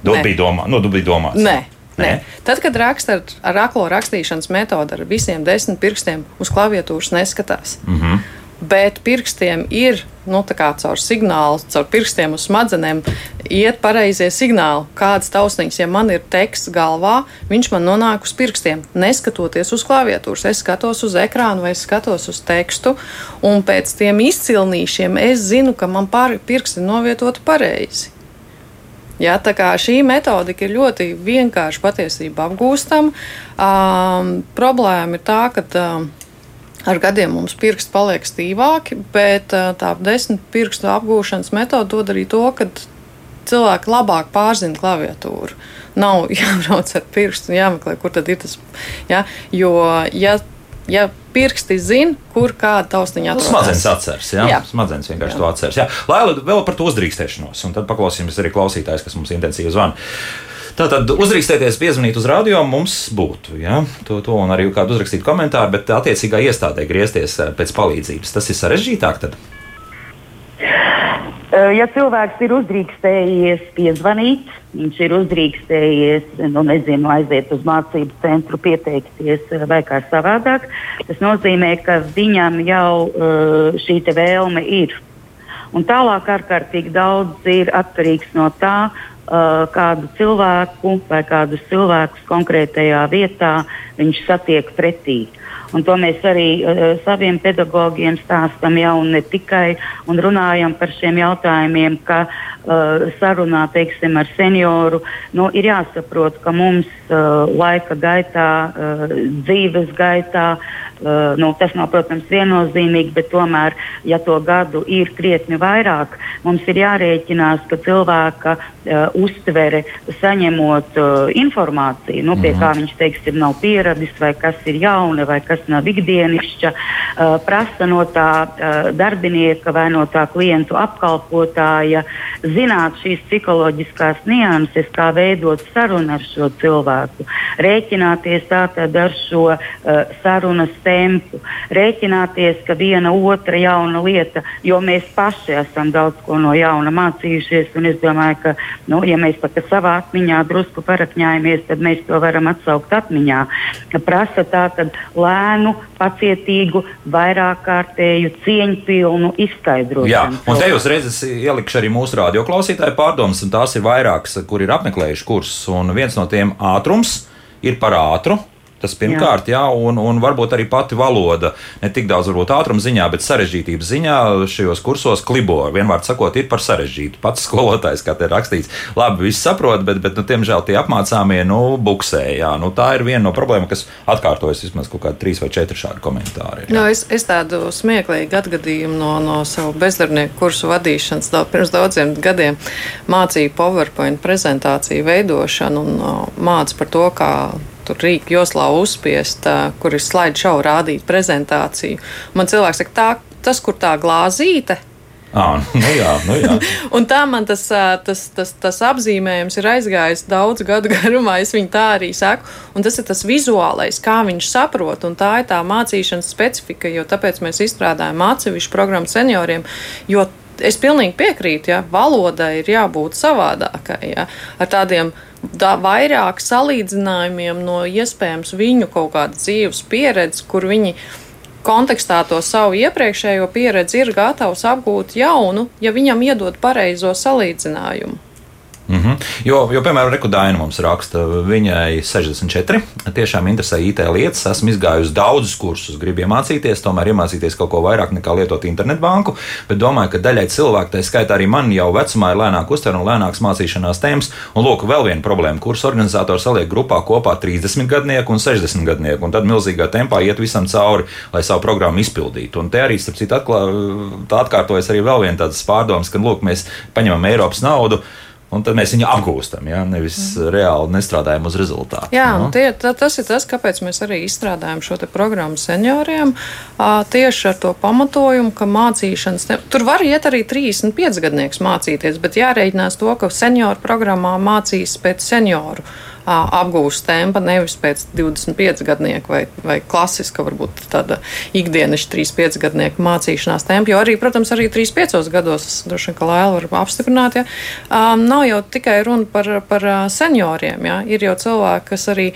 Nu, bija domā, nu, bija domāts. Nē. Nē. Tad, kad raksta ar, ar aklo rakstīšanas metodi, ar visiem desmit pirkstiem uz klaviatūras neskatās. Mm -hmm bet pirkstiem ir nu, caur signālu, caur pirkstiem uz smadzenēm iet pareizie signāli. Kādas tausniņas, ja man ir teksts galvā, viņš man nonāk uz pirkstiem. Neskatoties uz klaviatūras, es skatos uz ekrānu vai skatos uz tekstu, un pēc tiem izcilnīšiem es zinu, ka man pirksti novietoti pareizi. Ja, tā kā šī metodika ir ļoti vienkārši patiesībā apgūstama, um, problēma ir tā, ka um, Ar gadiem mums pirksti paliek stīvāki, bet tā desmit pirkstu apgūšanas metode dod arī to, ka cilvēki labāk pārzina klaviatūru. Nav [laughs] jābrauc ar pirkstu un jāmeklē, kur tad ir tas. Ja? Jo, ja, ja pirksti zina, kur kāda taustiņa atrodas. Smadzenes atceras, jā. jā. Smadzenes vienkārši jā. to atceras. Jā. Lai vēl par to uzdrīkstēšanos, un tad paklausīsimies arī klausītājs, kas mums intensīvi zvana. Tātad uzdrīkstēties, piezvanīt uz radio mums būtu. Ja? To, to un arī kādu uzrakstīt komentāru, bet attiecīgā iestādē griezties eh, pēc palīdzības. Tas ir sarežģītāk. Tad? Ja cilvēks ir uzdrīkstējies piezvanīt, viņš ir uzdrīkstējies, nu, nezinu, aiziet uz mācību centru, pieteikties eh, vai kā savādāk, tas nozīmē, ka viņam jau šī vēlme ir. Un tālāk ārkārtīgi daudz ir atkarīgs no tā, uh, kādu cilvēku vai kādus cilvēkus konkrētajā vietā viņš satiek pretī. Un to mēs arī uh, saviem pedagogiem stāstām jau ne tikai un runājam par šiem jautājumiem, ka uh, sarunā teiksim, ar senioru nu, ir jāsaprot, ka mums uh, laika gaitā, uh, dzīves gaitā uh, nu, tas nav, protams, viennozīmīgi, bet tomēr, ja to gadu ir krietni vairāk, mums ir jārēķinās, ka cilvēka uh, uztvere, saņemot uh, informāciju, nu, pie mm. kā viņš teiksim, nav pieradis, vai kas ir jauna, vai kas nav ikdienišķa, uh, prasa no tā uh, darbinieka vai no tā klientu apkalpotāja zināt šīs psiholoģiskās nianses, kā veidot sarunu ar šo cilvēku, rēķināties tātad ar šo uh, sarunas tempu, rēķināties, ka viena otra jauna lieta, jo mēs paši esam daudz ko no jauna mācījušies. Es domāju, ka, nu, ja mēs pat savā atmiņā drusku parakņājamies, tad mēs to varam atsaukt atmiņā. Prasa tātad lēnu, pacietīgu, vairāk kārtēju, cieņpilnu izskaidrojumu. Jā, un te jūs redzat, ielikšu arī mūsu radioklausītāju pārdomas, un tās ir vairākas, kur ir apmeklējuši kursus, un viens no tiem ātrums ir par ātru Tas pirmkārt, jā. jā, un, un varbūt arī pati valoda, ne tik daudz varbūt ātruma ziņā, bet sarežģītības ziņā šajos kursos klibo. Vienmēr sakot, ir par sarežģītu. Pats skolotājs, kā te ir rakstīts, labi, viss saprot, bet, bet nu, tiemžēl tie apmācāmie, nu, buksē. Jā, nu, tā ir viena no problēmām, kas atkārtojas vismaz kaut kādi trīs vai četri šādi komentāri. Jā. No, es, es tādu smieklīgu atgadījumu no, no savu bezdarbnieku kursu vadīšanas daudz, pirms daudziem gadiem mācīju PowerPoint prezentāciju veidošanu un uh, mācu par to, kā tur rīku joslā uzspiest, kur ir slaidu šovu rādīt prezentāciju. Man cilvēks saka, tā, tas, kur tā glāzīte. À, nu jā, nu jā. [laughs] un tā man tas, tas, tas, tas apzīmējums ir aizgājis daudzu gadu [laughs] garumā. Es viņu tā arī saku. Un tas ir tas vizuālais, kā viņš saprot. Un tā ir tā mācīšanas specifika, jo tāpēc mēs izstrādājam atsevišķu programmu senioriem. Jo es pilnīgi piekrītu, ja valodai ir jābūt savādākai, ja, ar tādiem da, vairāk salīdzinājumiem no iespējams viņu kaut kādas dzīves pieredzes, kur viņi kontekstā to savu iepriekšējo pieredzi ir gatavs apgūt jaunu, ja viņam iedod pareizo salīdzinājumu. Mm -hmm. jo, jo, piemēram, Rekudāna mums raksta, viņai 64. Tiešām interesē IT lietas. Esmu izgājusi daudzus kursus, gribu iemācīties, tomēr iemācīties kaut ko vairāk nekā lietot internetbanku. Bet domāju, ka daļai cilvēku, tā skaitā arī man jau vecumā, ir lēnāk uztver un lēnāks mācīšanās tēmas. Un lūk, vēl viena problēma. Kursu organizators saliek grupā kopā 30 gadnieku un 60 gadnieku, un tad milzīgā tempā iet visam cauri, lai savu programmu izpildītu. Un te arī, starp citu, atkārtojas arī vēl viena tādas pārdomas, ka, lūk, mēs paņemam Eiropas naudu Un tad mēs viņu apgūstam, ja? nevis mm. reāli nestrādājam uz rezultātu. Jā, no? Tie, tā, tas ir tas, kāpēc mēs arī izstrādājam šo programmu senioriem. Tieši ar to pamatojumu, ka mācīšanas, ne... tur var iet arī 35 gadnieks mācīties, bet jārēķinās to, ka senioru programmā mācīs pēc senioru apgūst tempa, nevis pēc 25 gadnieku vai, vai klasiska, varbūt tāda ikdienas 35 gadnieku mācīšanās tempa. Jo arī, protams, arī 35 gados, droši vien, ka Lēla var apstiprināt, ja, um, nav jau tikai runa par, par senioriem. Ja, ir jau cilvēki, kas arī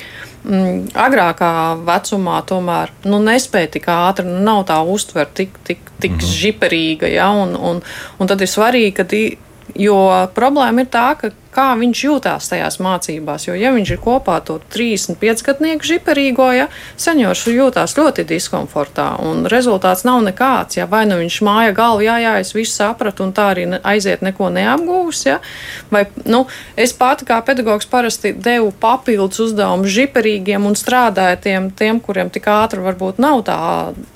mm, agrākā vecumā tomēr nu, nespēja tik ātri, nu, nav tā uztver tik, tik, tik mm -hmm. žiperīga. Ja, un, un, un tad ir svarīgi, ka. Jo problēma ir tā, ka kā viņš jūtās tajās mācībās. Jo, ja viņš ir kopā to 35 gadnieku žiperīgo, ja, seniors jūtās ļoti diskomfortā, un rezultāts nav nekāds. Ja, vai nu viņš māja galvu, jā, jā, es visu sapratu, un tā arī aiziet neko neapgūs. Ja, vai, nu, es pati kā pedagogs parasti devu papildus uzdevumus žiperīgiem un strādāju tiem, kuriem tik ātri varbūt nav tā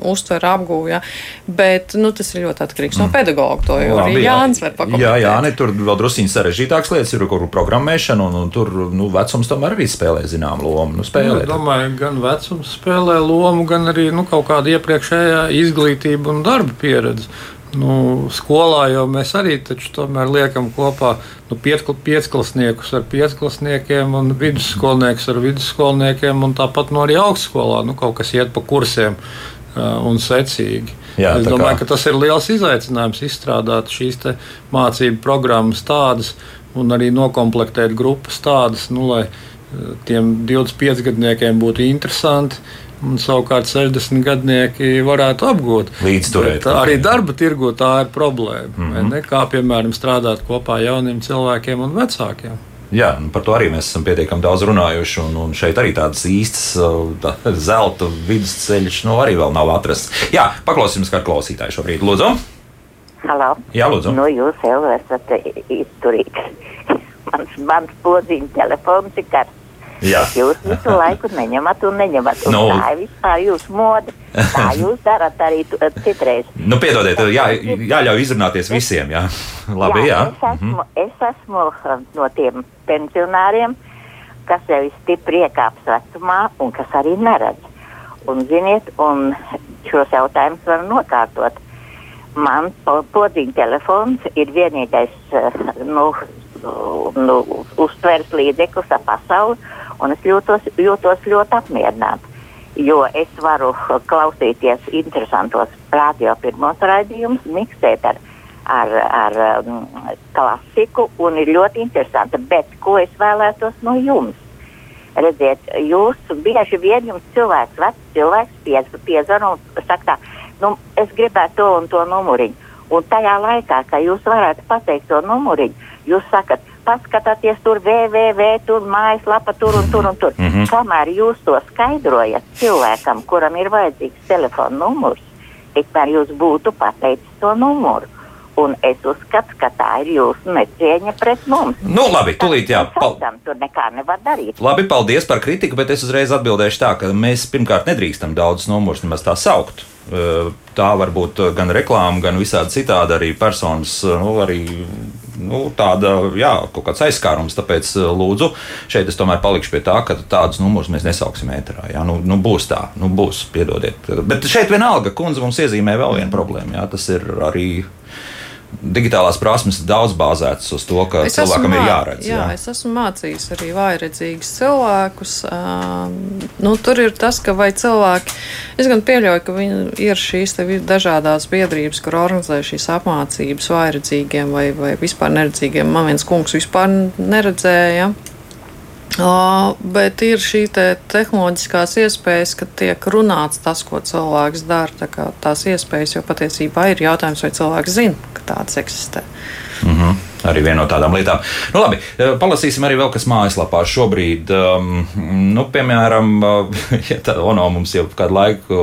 uztvera apgūja. Bet nu, tas ir ļoti atkarīgs mm. no pedagoga. To jau Labi, arī Jānis var pakomentēt. Jā, jā, ne, tur vēl drusciņi sarežģītāks lietas ir tur, kur programmēšana, un, un tur nu, vecums tomēr arī spēlē zināmu lomu. Nu, spēlē, nu, es domāju, gan vecums spēlē lomu, gan arī nu, kaut kāda iepriekšējā izglītība un darba pieredze. Nu, skolā jau mēs arī liekam kopā nu, piecklasniekus ar piecklasniekiem un vidusskolniekus ar vidusskolniekiem, un tāpat nu, arī augstskolā nu, kaut kas iet pa kursiem uh, un secīgi. Jā, es domāju, kā... ka tas ir liels izaicinājums izstrādāt šīs mācību programmas tādas, un arī noklāpēt grupas tādas, nu, lai eh, tiem 25 gadniekiem būtu interesanti. Un savukārt 60 gadnieki varētu apgūt. Līdzturēt. Arī darba tirgu tā ir problēma. Mm -hmm. Ne? Kā piemēram strādāt kopā jauniem cilvēkiem un vecākiem. Jā, par to arī mēs esam pietiekami daudz runājuši. Un, un šeit arī tādas īstas tā, zelta vidusceļš nu, arī vēl nav atrasts. Jā, paklausīsimies, kā klausītāji šobrīd. Lūdzu! Halo. Jā, lūdzu. Nu, jūs jau esat izturīgs. [laughs] mans mans podziņa telefons ir karsts. Jā. Jūs visu laiku neņemat un neņemat. Un nu. Tā ir vispār jūsu mode. Tā [laughs] jūs darat arī citreiz. Nu, piedodiet, jā, jāļauj izrunāties visiem. Jā. [laughs] Labi, jā. jā. Es, esmu, mm. es esmu no tiem pensionāriem, kas jau ir stipri iekāps vecumā un kas arī neredz. Un, ziniet, un šos jautājumus var nokārtot man podziņa telefons ir vienīgais uh, nu, nu, uztveres līdzeklis ap pasauli, un es jūtos, jūtos ļoti apmierināta. Jo es varu klausīties interesantos radio pirmos raidījumus, miksēt ar, ar, ar um, klasiku, un ir ļoti interesanti. Bet ko es vēlētos no jums? Redziet, jūs bieži vien jums cilvēks, vecs cilvēks, piezvan un saka, tā, nu, es gribētu to un to numuriņu. Un tajā laikā, kad jūs varētu pateikt to numuriņu, jūs sakat, paskatieties tur, www, tur mājaslapa, tur un tur un tur. Mm -hmm. Kamēr jūs to skaidrojat cilvēkam, kuram ir vajadzīgs telefona numurs, tikmēr jūs būtu pateicis to numuru. Un es uzskatu, ka tā ir jūsu necieņa pret mums. Nu, labi, tūlīt, jā. Pal... Tur nekā nevar darīt. Labi, paldies par kritiku, bet es uzreiz atbildēšu tā, ka mēs pirmkārt nedrīkstam daudz numurus nemaz tā saukt. Tā var būt gan reklāma, gan visādi citādi arī personas, nu, arī nu, tāda, jā, kaut kāds aizskārums. Tāpēc, lūdzu, šeit es tomēr palikšu pie tā, ka tādus numurus mēs nesauksim ēterā. Jā, nu, nu būs tā, nu būs, piedodiet. Bet šeit vienalga, kundze mums iezīmē vēl vienu problēmu. Jā, tas ir arī digitālās prasmes ir daudz bāzētas uz to, ka es cilvēkam ir jāredz. Jā, jā, es esmu mācījis arī vājredzīgus cilvēkus. Nu, tur ir tas, ka vai cilvēki, es gan pieļauju, ka ir šīs dažādas biedrības, kur organizē šīs apmācības vājredzīgiem vai, vai vispār neredzīgiem. Man viens kungs vispār neredzēja. Uh, bet ir šī te tehnoloģiskās iespējas, ka tiek runāts tas, ko cilvēks dara. Tā tās iespējas jau patiesībā ir jautājums, vai cilvēks zina, ka tādas eksistē. Mm -hmm arī viena no tādām lietām. Nu, labi, eh, palasīsim arī vēl kas mājaslapā šobrīd. Um, nu, piemēram, [laughs] ja tā Ono mums jau kādu laiku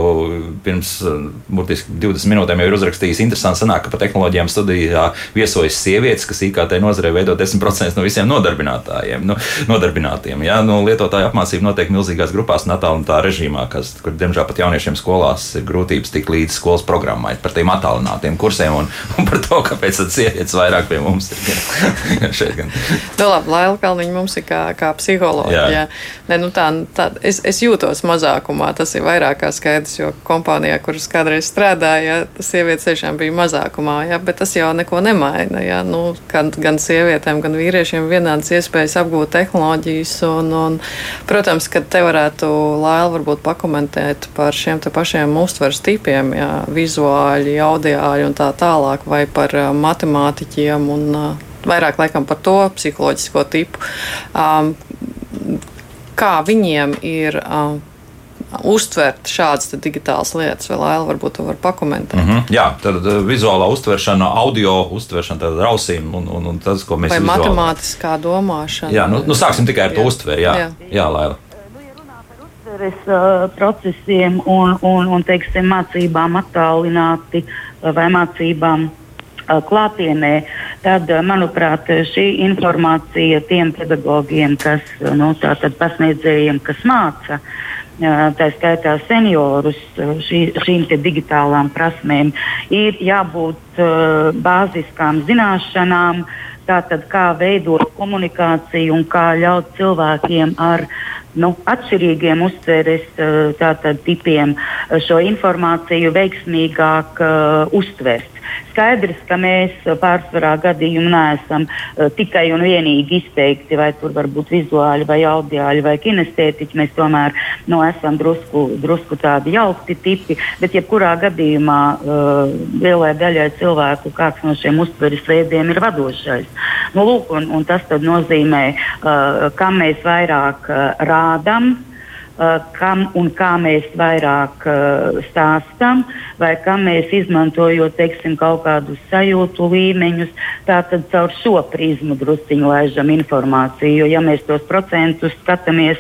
pirms eh, burtiski 20 minūtēm jau ir uzrakstījis, interesanti sanāk, ka pa tehnoloģijām studijā viesojas sievietes, kas IKT nozarē veido 10% no visiem nodarbinātājiem. Nu, nodarbinātiem ja? nu, lietotāju apmācība notiek milzīgās grupās un attālinātā režīmā, kas, kur, diemžēl, pat jauniešiem skolās ir grūtības tikt līdz skolas programmai par tiem attālinātiem kursiem un, [laughs] un par to, kāpēc sievietes vairāk pie mums ir [laughs] šeit gan. nu, labi, Laila Kalniņa mums ir kā, kā psiholoģija. Jā. Jā. Ne, nu tā, tā, es, es jūtos mazākumā, tas ir vairāk kā skaidrs, jo kompānijā, kuras kādreiz strādāja, sievietes tiešām bija mazākumā, jā, bet tas jau neko nemaina. Jā. Nu, gan, gan sievietēm, gan vīriešiem vienādas iespējas apgūt tehnoloģijas. Un, un, protams, ka te varētu Laila varbūt pakomentēt par šiem pašiem uztveres tipiem, jā, vizuāļi, audiāļi un tā tālāk, vai par matemātiķiem un vairāk laikam par to psiholoģisko tipu. Um, kā viņiem ir um, uztvert šādas digitālas lietas, vai Laila varbūt to var pakomentēt. Mm -hmm. Jā, tad uh, vizuālā uztveršana, audio uztveršana, tad ar ausīm un, un, un tas, ko mēs vai vizuāli... matemātiskā domāšana. Jā, nu, nu sāksim tikai ar jā. to uztveri, jā, jā. jā Laila. Uztveres uh, procesiem un, un, un teiksim, mācībām attālināti vai mācībām klātienē, tad, manuprāt, šī informācija tiem pedagogiem, kas nu, pasniedzējiem, kas māca, tā skaitā seniorus šī, šīm digitālām prasmēm, ir jābūt bāziskām zināšanām, tātad kā veidot komunikāciju un kā ļaut cilvēkiem ar nu, atšķirīgiem uztveres tātad, tipiem šo informāciju veiksmīgāk uh, uztvert. Skaidrs, ka mēs pārsvarā gadījumu neesam uh, tikai un vienīgi izteikti, vai tur var būt vizuāli, vai audiāli, vai kinestētiķi. Mēs tomēr nu, esam drusku, drusku tādi jaukti tipi, bet jebkurā gadījumā uh, lielai daļai cilvēku kāds no šiem uztveres veidiem ir vadošais. Nu, lūk, un, un tas nozīmē, uh, kam mēs vairāk uh, rādām Uh, kam un kā mēs vairāk uh, stāstām, vai kam mēs izmantojot teiksim, kaut kādus sajūtu līmeņus, tātad caur šo prizmu drusciņu laižam informāciju. Jo, ja mēs tos procentus skatāmies,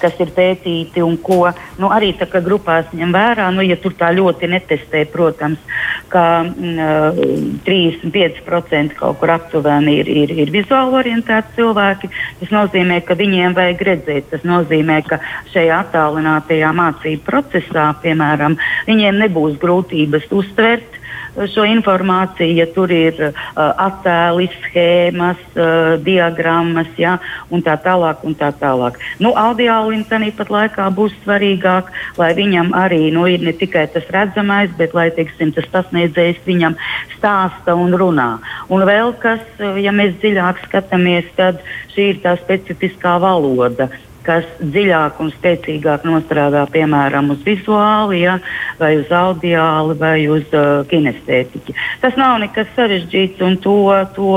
kas ir pētīti un ko nu, arī tā kā grupās ņem vērā, nu, ja tur tā ļoti netestē, protams, ka mm, 35% kaut kur aptuveni ir, ir, ir vizuāli orientēti cilvēki, tas nozīmē, ka viņiem vajag redzēt. Tas nozīmē, ka šeit šajā attālinātajā mācību procesā, piemēram, viņiem nebūs grūtības uztvert šo informāciju, ja tur ir uh, attēli, schēmas, uh, diagrammas ja, un tā tālāk. Un tā tālāk. Nu, Audiālim tāpat laikā būs svarīgāk, lai viņam arī nu, ir ne tikai tas redzamais, bet lai teiksim, tas pasniedzējs viņam stāsta un runā. Un vēl kas, ja mēs dziļāk skatāmies, tad šī ir tā specifiskā valoda kas dziļāk un spēcīgāk nostrādā piemēram uz vizuāli, ja, vai uz audiāli, vai uz uh, kinestētiķi. Tas nav nekas sarežģīts un to. to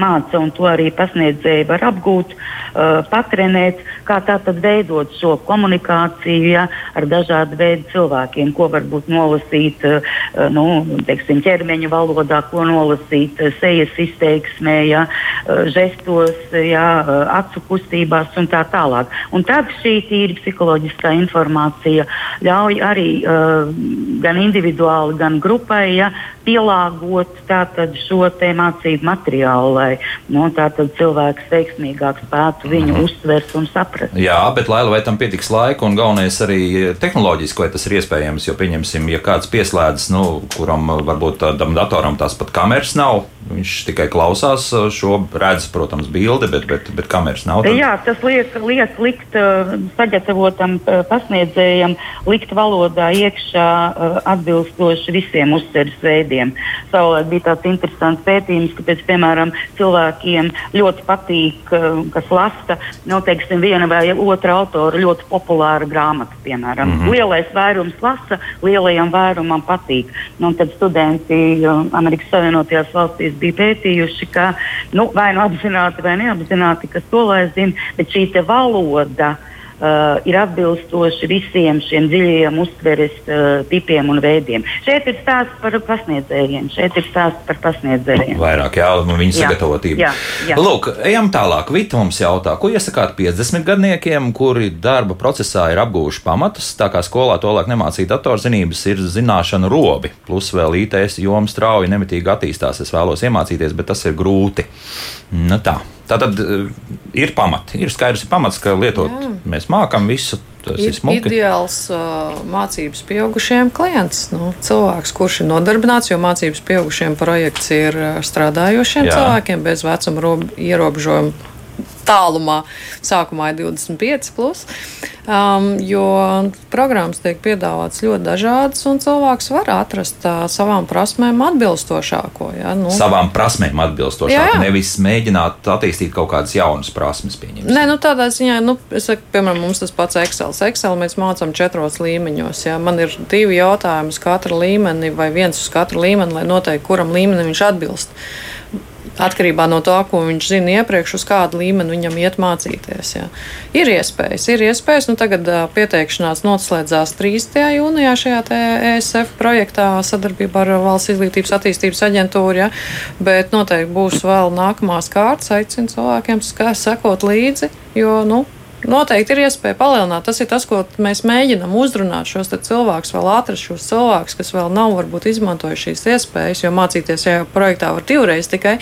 māca, un to arī pasniedzēji var apgūt, uh, patrenēt, kā tātad veidot šo komunikāciju ja, ar dažādu veidu cilvēkiem, ko varbūt nolasīt uh, nu, teiksim, ķermeņa valodā, ko nolasīt uh, sejas izteiksmē, ja, uh, žestos, ja, uh, acu kustībās un tā tālāk. Un tad šī tīri psiholoģiskā informācija ļauj arī uh, gan individuāli, gan grupai ja, pielāgot tātad, šo mācību materiālu, lai nu, cilvēks veiksmīgāk spētu viņu mm. uztvert un saprast. Jā, bet lai, vai tam pietiks laika un galvenais arī tehnoloģiski, vai tas ir iespējams, jo pieņemsim, ja kāds pieslēdzas, nu, kuram varbūt tādam datoram tās pat kameras nav, viņš tikai klausās šo, redz, protams, bildi, bet, bet, bet kameras nav. Tad... Jā, tas liek, liek likt sagatavotam pasniedzējam, likt valodā iekšā atbilstoši visiem uztveres veidiem. Savulaik bija tāds interesants pētījums, ka, pēc, piemēram, cilvēkiem ļoti patīk, kas lasa, nu, teiksim, viena vai otra autora ļoti populāra grāmata, piemēram. Mm -hmm. Lielais vairums lasa, lielajam vairumam patīk. Nu, tad studenti Amerikas Savienotajās valstīs bija pētījuši, ka nu, vai nu apzināti vai neapzināti, kas to lai zina, bet šī valoda uh, uh, ir atbilstoši visiem šiem dziļajiem uztveres uh, tipiem un veidiem. Šeit ir stāsts par pasniedzējiem, šeit ir stāsts par pasniedzējiem. Vairāk jā, nu, viņa sagatavotība. Jā, jā. Lūk, ejam tālāk. Vita mums jautā, ko iesakāt 50 gadniekiem, kuri darba procesā ir apgūši pamatus, tā kā skolā tolāk nemācīja datorzinības, ir zināšanu robi, plus vēl ITS joma strauji nemitīgi attīstās. Es vēlos iemācīties, bet tas ir grūti. Nu tā. Tā tad uh, ir pamati. Ir skaidrs, ir pamats, ka lietot Jā. mēs mākam visu. Tas ir, ir ideāls uh, mācības pieaugušiem klients. Nu, cilvēks, kurš ir nodarbināts, jo mācības pieaugušiem projekts ir strādājošiem Jā. cilvēkiem bez vecuma ierobežojuma tālumā. Sākumā ir 25, plus, um, jo programmas tiek piedāvātas ļoti dažādas, un cilvēks var atrast uh, savām prasmēm atbilstošāko. Ja? Nu, savām prasmēm atbilstošāko, jā, jā. nevis mēģināt attīstīt kaut kādas jaunas prasmes. Nē, nu, tādā ziņā, nu, saku, piemēram, mums tas pats Excel. Excel mēs mācām četros līmeņos. Ja? Man ir divi jautājumi uz katru līmeni, vai viens uz katru līmeni, lai noteikti, kuram līmenim viņš atbilst atkarībā no tā, ko viņš zina iepriekš, uz kādu līmeni viņam iet mācīties. Jā. Ir iespējas, ir iespējas. Nu, tagad uh, pieteikšanās noslēdzās 3. jūnijā šajā ESF projektā sadarbībā ar Valsts izglītības attīstības aģentūru, jā. bet noteikti būs vēl nākamās kārtas. Aicinu cilvēkiem sekot līdzi, jo nu, Noteikti ir iespēja palielināt. Tas ir tas, ko mēs mēģinām uzrunāt šos cilvēkus, vēl atrast šos cilvēkus, kas vēl nav varbūt izmantojuši šīs iespējas, jo mācīties jau projektā var divreiz tikai,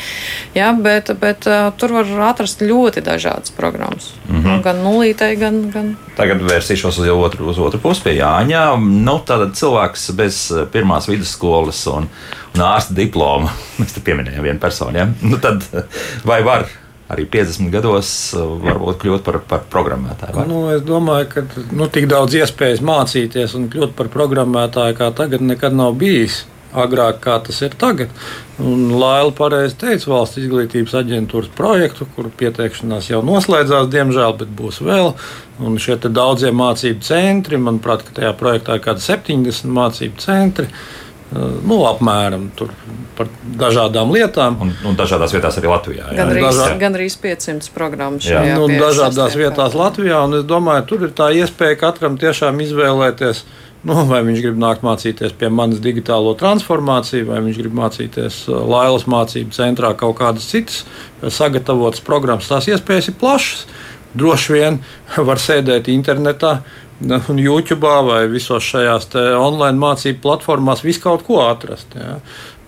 jā, bet, bet uh, tur var atrast ļoti dažādas programmas. Mm -hmm. Gan nulītei, gan, gan. Tagad vērsīšos uz otru, uz otru pusi pie Jāņa. Nu, tātad cilvēks bez pirmās vidusskolas un, un ārsta diploma, [laughs] mēs te pieminējām vienu personu, ja? nu, tad vai var? Arī 50 gados uh, varbūt kļūt par, par programmētāju? Vai? Nu, es domāju, ka nu, tik daudz iespējas mācīties un kļūt par programmētāju kā tagad nekad nav bijis. Agrāk kā tas ir tagad. Un Laila pareizi teica, valsts izglītības aģentūras projektu, kur pieteikšanās jau noslēdzās, diemžēl, bet būs vēl. Un šie daudzie mācību centri, manuprāt, tajā projektā ir kaut kādi 70 mācību centri. Uh, nu, apmēram par dažādām lietām. Un, un dažādās vietās arī Latvijā. Jā. Gan arī Dažā... 500 programmas. Jā, nu, dažādās vietās Latvijā. Es domāju, tur ir tā iespēja katram tiešām izvēlēties. Nu, vai viņš grib nākt mācīties pie manas digitālo transformāciju, vai viņš grib mācīties Lailas mācību centrā kaut kādas citas sagatavotas programmas. Tās iespējas ir plašas. Droši vien var sēdēt internetā, un YouTube vai visos šajās online mācību platformās visu kaut ko atrast. Ja.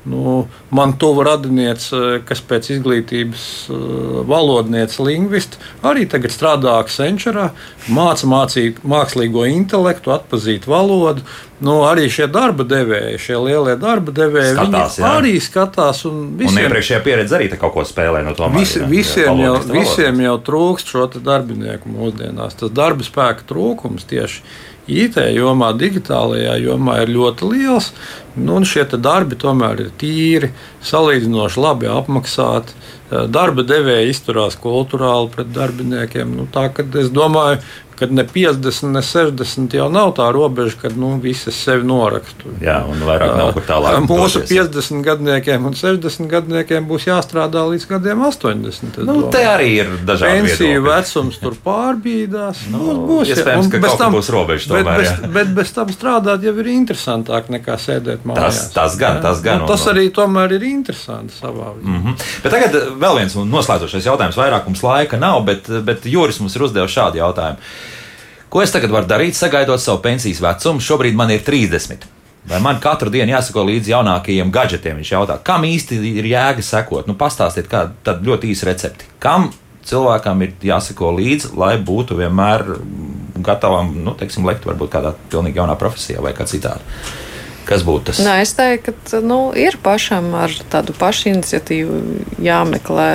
Nu, man tuvu radiniece, kas pēc izglītības uh, valodniece, lingvists, arī tagad strādā Accenture, māca mācīt mākslīgo intelektu, atpazīt valodu. Nu, arī šie darba devēji, šie lielie darba devēji, skatās, jā. arī skatās. Un, visiem, un iepriekšējā pieredze arī kaut ko spēlē no tomēr. Vis, visiem, jā, jau, visiem jau trūkst šo darbinieku mūsdienās. Tas darba spēka trūkums tieši IT jomā, digitālajā jomā ir ļoti liels. Nu, šie darbi tomēr ir tīri, salīdzinoši labi apmaksāti. Darba devēja izturās kultūrāli pret darbiniekiem. Nu, tā, es domāju, kad ne 50, ne 60 jau nav tā robeža, kad nu, visi sevi norakstu. Jā, un vairāk nav kur tālāk. Mūsu doties. 50 gadniekiem un 60 gadniekiem būs jāstrādā līdz gadiem 80. Nu, te arī ir dažādi pensiju viedokļi. vecums tur pārbīdās. Nu, nu, būs, iespējams, ka bez tam būs robeža tomēr. Bet, bet, bet bez tam strādāt jau ir interesantāk nekā sēdēt mājās. Tas, tas gan, tas gan. Nu, tas arī tomēr ir interesanti savā veidā. Mm -hmm. Bet tagad vēl viens noslēdzošais jautājums. Vairāk mums laika nav, bet, bet Juris mums ir uzdevis šādu jautājumu. Ko es tagad varu darīt, sagaidot savu pensijas vecumu? Šobrīd man ir 30. Vai man katru dienu jāsako līdzi jaunākajiem gadgetiem? Viņš jautā, kam īsti ir jēga sekot? Nu, pastāstiet, kāda ļoti īsa recepte. Kam cilvēkam ir jāsako līdzi, lai būtu vienmēr gatavam, nu, teiksim, lekt varbūt kādā pilnīgi jaunā profesijā vai kā citādi? Kas būtu tas? Nē, es teiktu, ka nu, ir pašam ar tādu pašiniciatīvu jāmeklē.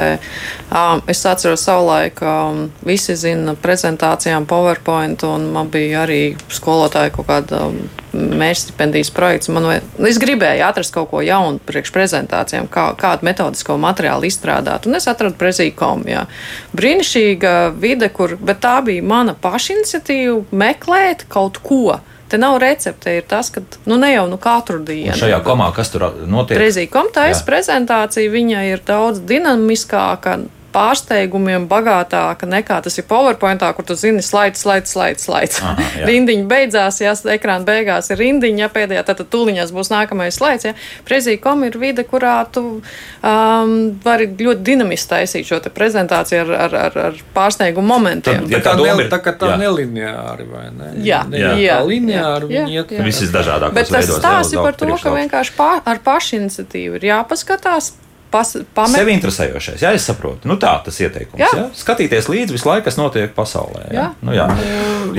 Es atceros savulaik, um, visi zina prezentācijām PowerPoint, un man bija arī skolotāja kaut kāda mērķstipendijas projekts. Man, vai, es gribēju atrast kaut ko jaunu priekš prezentācijām, kā, kādu metodisko materiālu izstrādāt, un es atradu prezīkomu. Brīnišķīga vide, kur, bet tā bija mana pašiniciatīva meklēt kaut ko Te nav recepte, ir tas, ka nu, ne jau nu, katru dienu. Un šajā komā, kas tur notiek? Prezī komtais prezentācija, viņa ir daudz dinamiskāka pārsteigumiem bagātāka nekā tas ir PowerPointā, kur tu zini, slaids, slaids, slaids, slaids. Aha, rindiņa beidzās, ja ekrāna beigās ir rindiņa, ja pēdējā tad tūliņās būs nākamais slaids. Ja. Prezīkom ir vide, kurā tu um, vari ļoti dinamiski taisīt šo prezentāciju ar, ar, ar, ar pārsteigumu momentiem. Tad, ja tā, tā, nel, tā, tā, tā nelineāri vai ne? Jā, ne, jā. jā. lineāri jā, jā, jā. Viss dažādākos. Bet tas stāsta par to, ka vienkārši pār, ar pašiniciatīvu ir jāpaskatās pas, pamet... Sevi interesējošais, jā, es saprotu. Nu, tā tas ieteikums. Jā. Jā? Skatīties līdzi visu laiku, kas notiek pasaulē. Jā, jā. Nu, jā.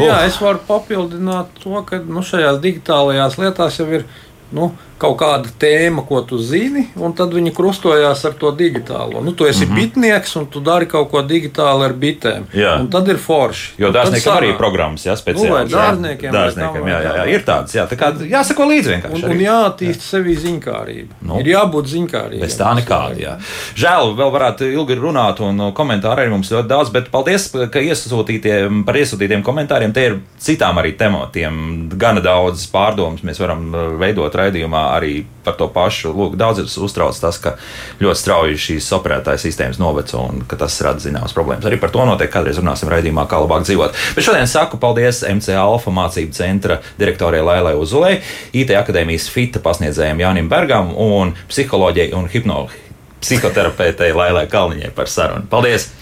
jā es varu papildināt to, ka nu, šajās digitālajās lietās jau ir. Nu, kaut kāda tēma, ko tu zini, un tad viņi krustojās ar to digitālo. Nu, tu esi mm -hmm. bitnieks, un tu dari kaut ko digitāli ar bitēm. Jā. Un tad ir forši. Jo dārzniekam arī programmas, jā, speciāli. Nu, dārzniekiem, dārzniekiem jā, jā, jā, ir tādas, jā, tā kā jāsako līdzi vienkārši. Un, un jātīst jā. sevi ziņkārība. Nu, ir jābūt ziņkārībai. Bez tā nekāda, jā. Žēl, vēl varētu ilgi runāt, un komentāri arī mums ļoti daudz, bet paldies, ka iesūtītiem, par iesūtītiem komentāriem. Te ir citām arī tematiem gana daudz pārdomas mēs varam uh, veidot raidījumā arī par to pašu. Lūk, daudz ir uztrauc tas, ka ļoti strauji šīs operētājas sistēmas noveco un ka tas rada zināmas problēmas. Arī par to noteikti kādreiz runāsim raidījumā, kā labāk dzīvot. Bet šodien saku paldies MC Alfa mācību centra direktorai Lailai Uzulē, IT akadēmijas FITA pasniedzējiem Jānim Bergam un psiholoģijai un hipnoloģijai. Psihoterapeitei Lailai Kalniņai par sarunu. Paldies!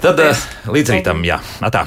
Tad Paldies. līdz rītam, jā, atā.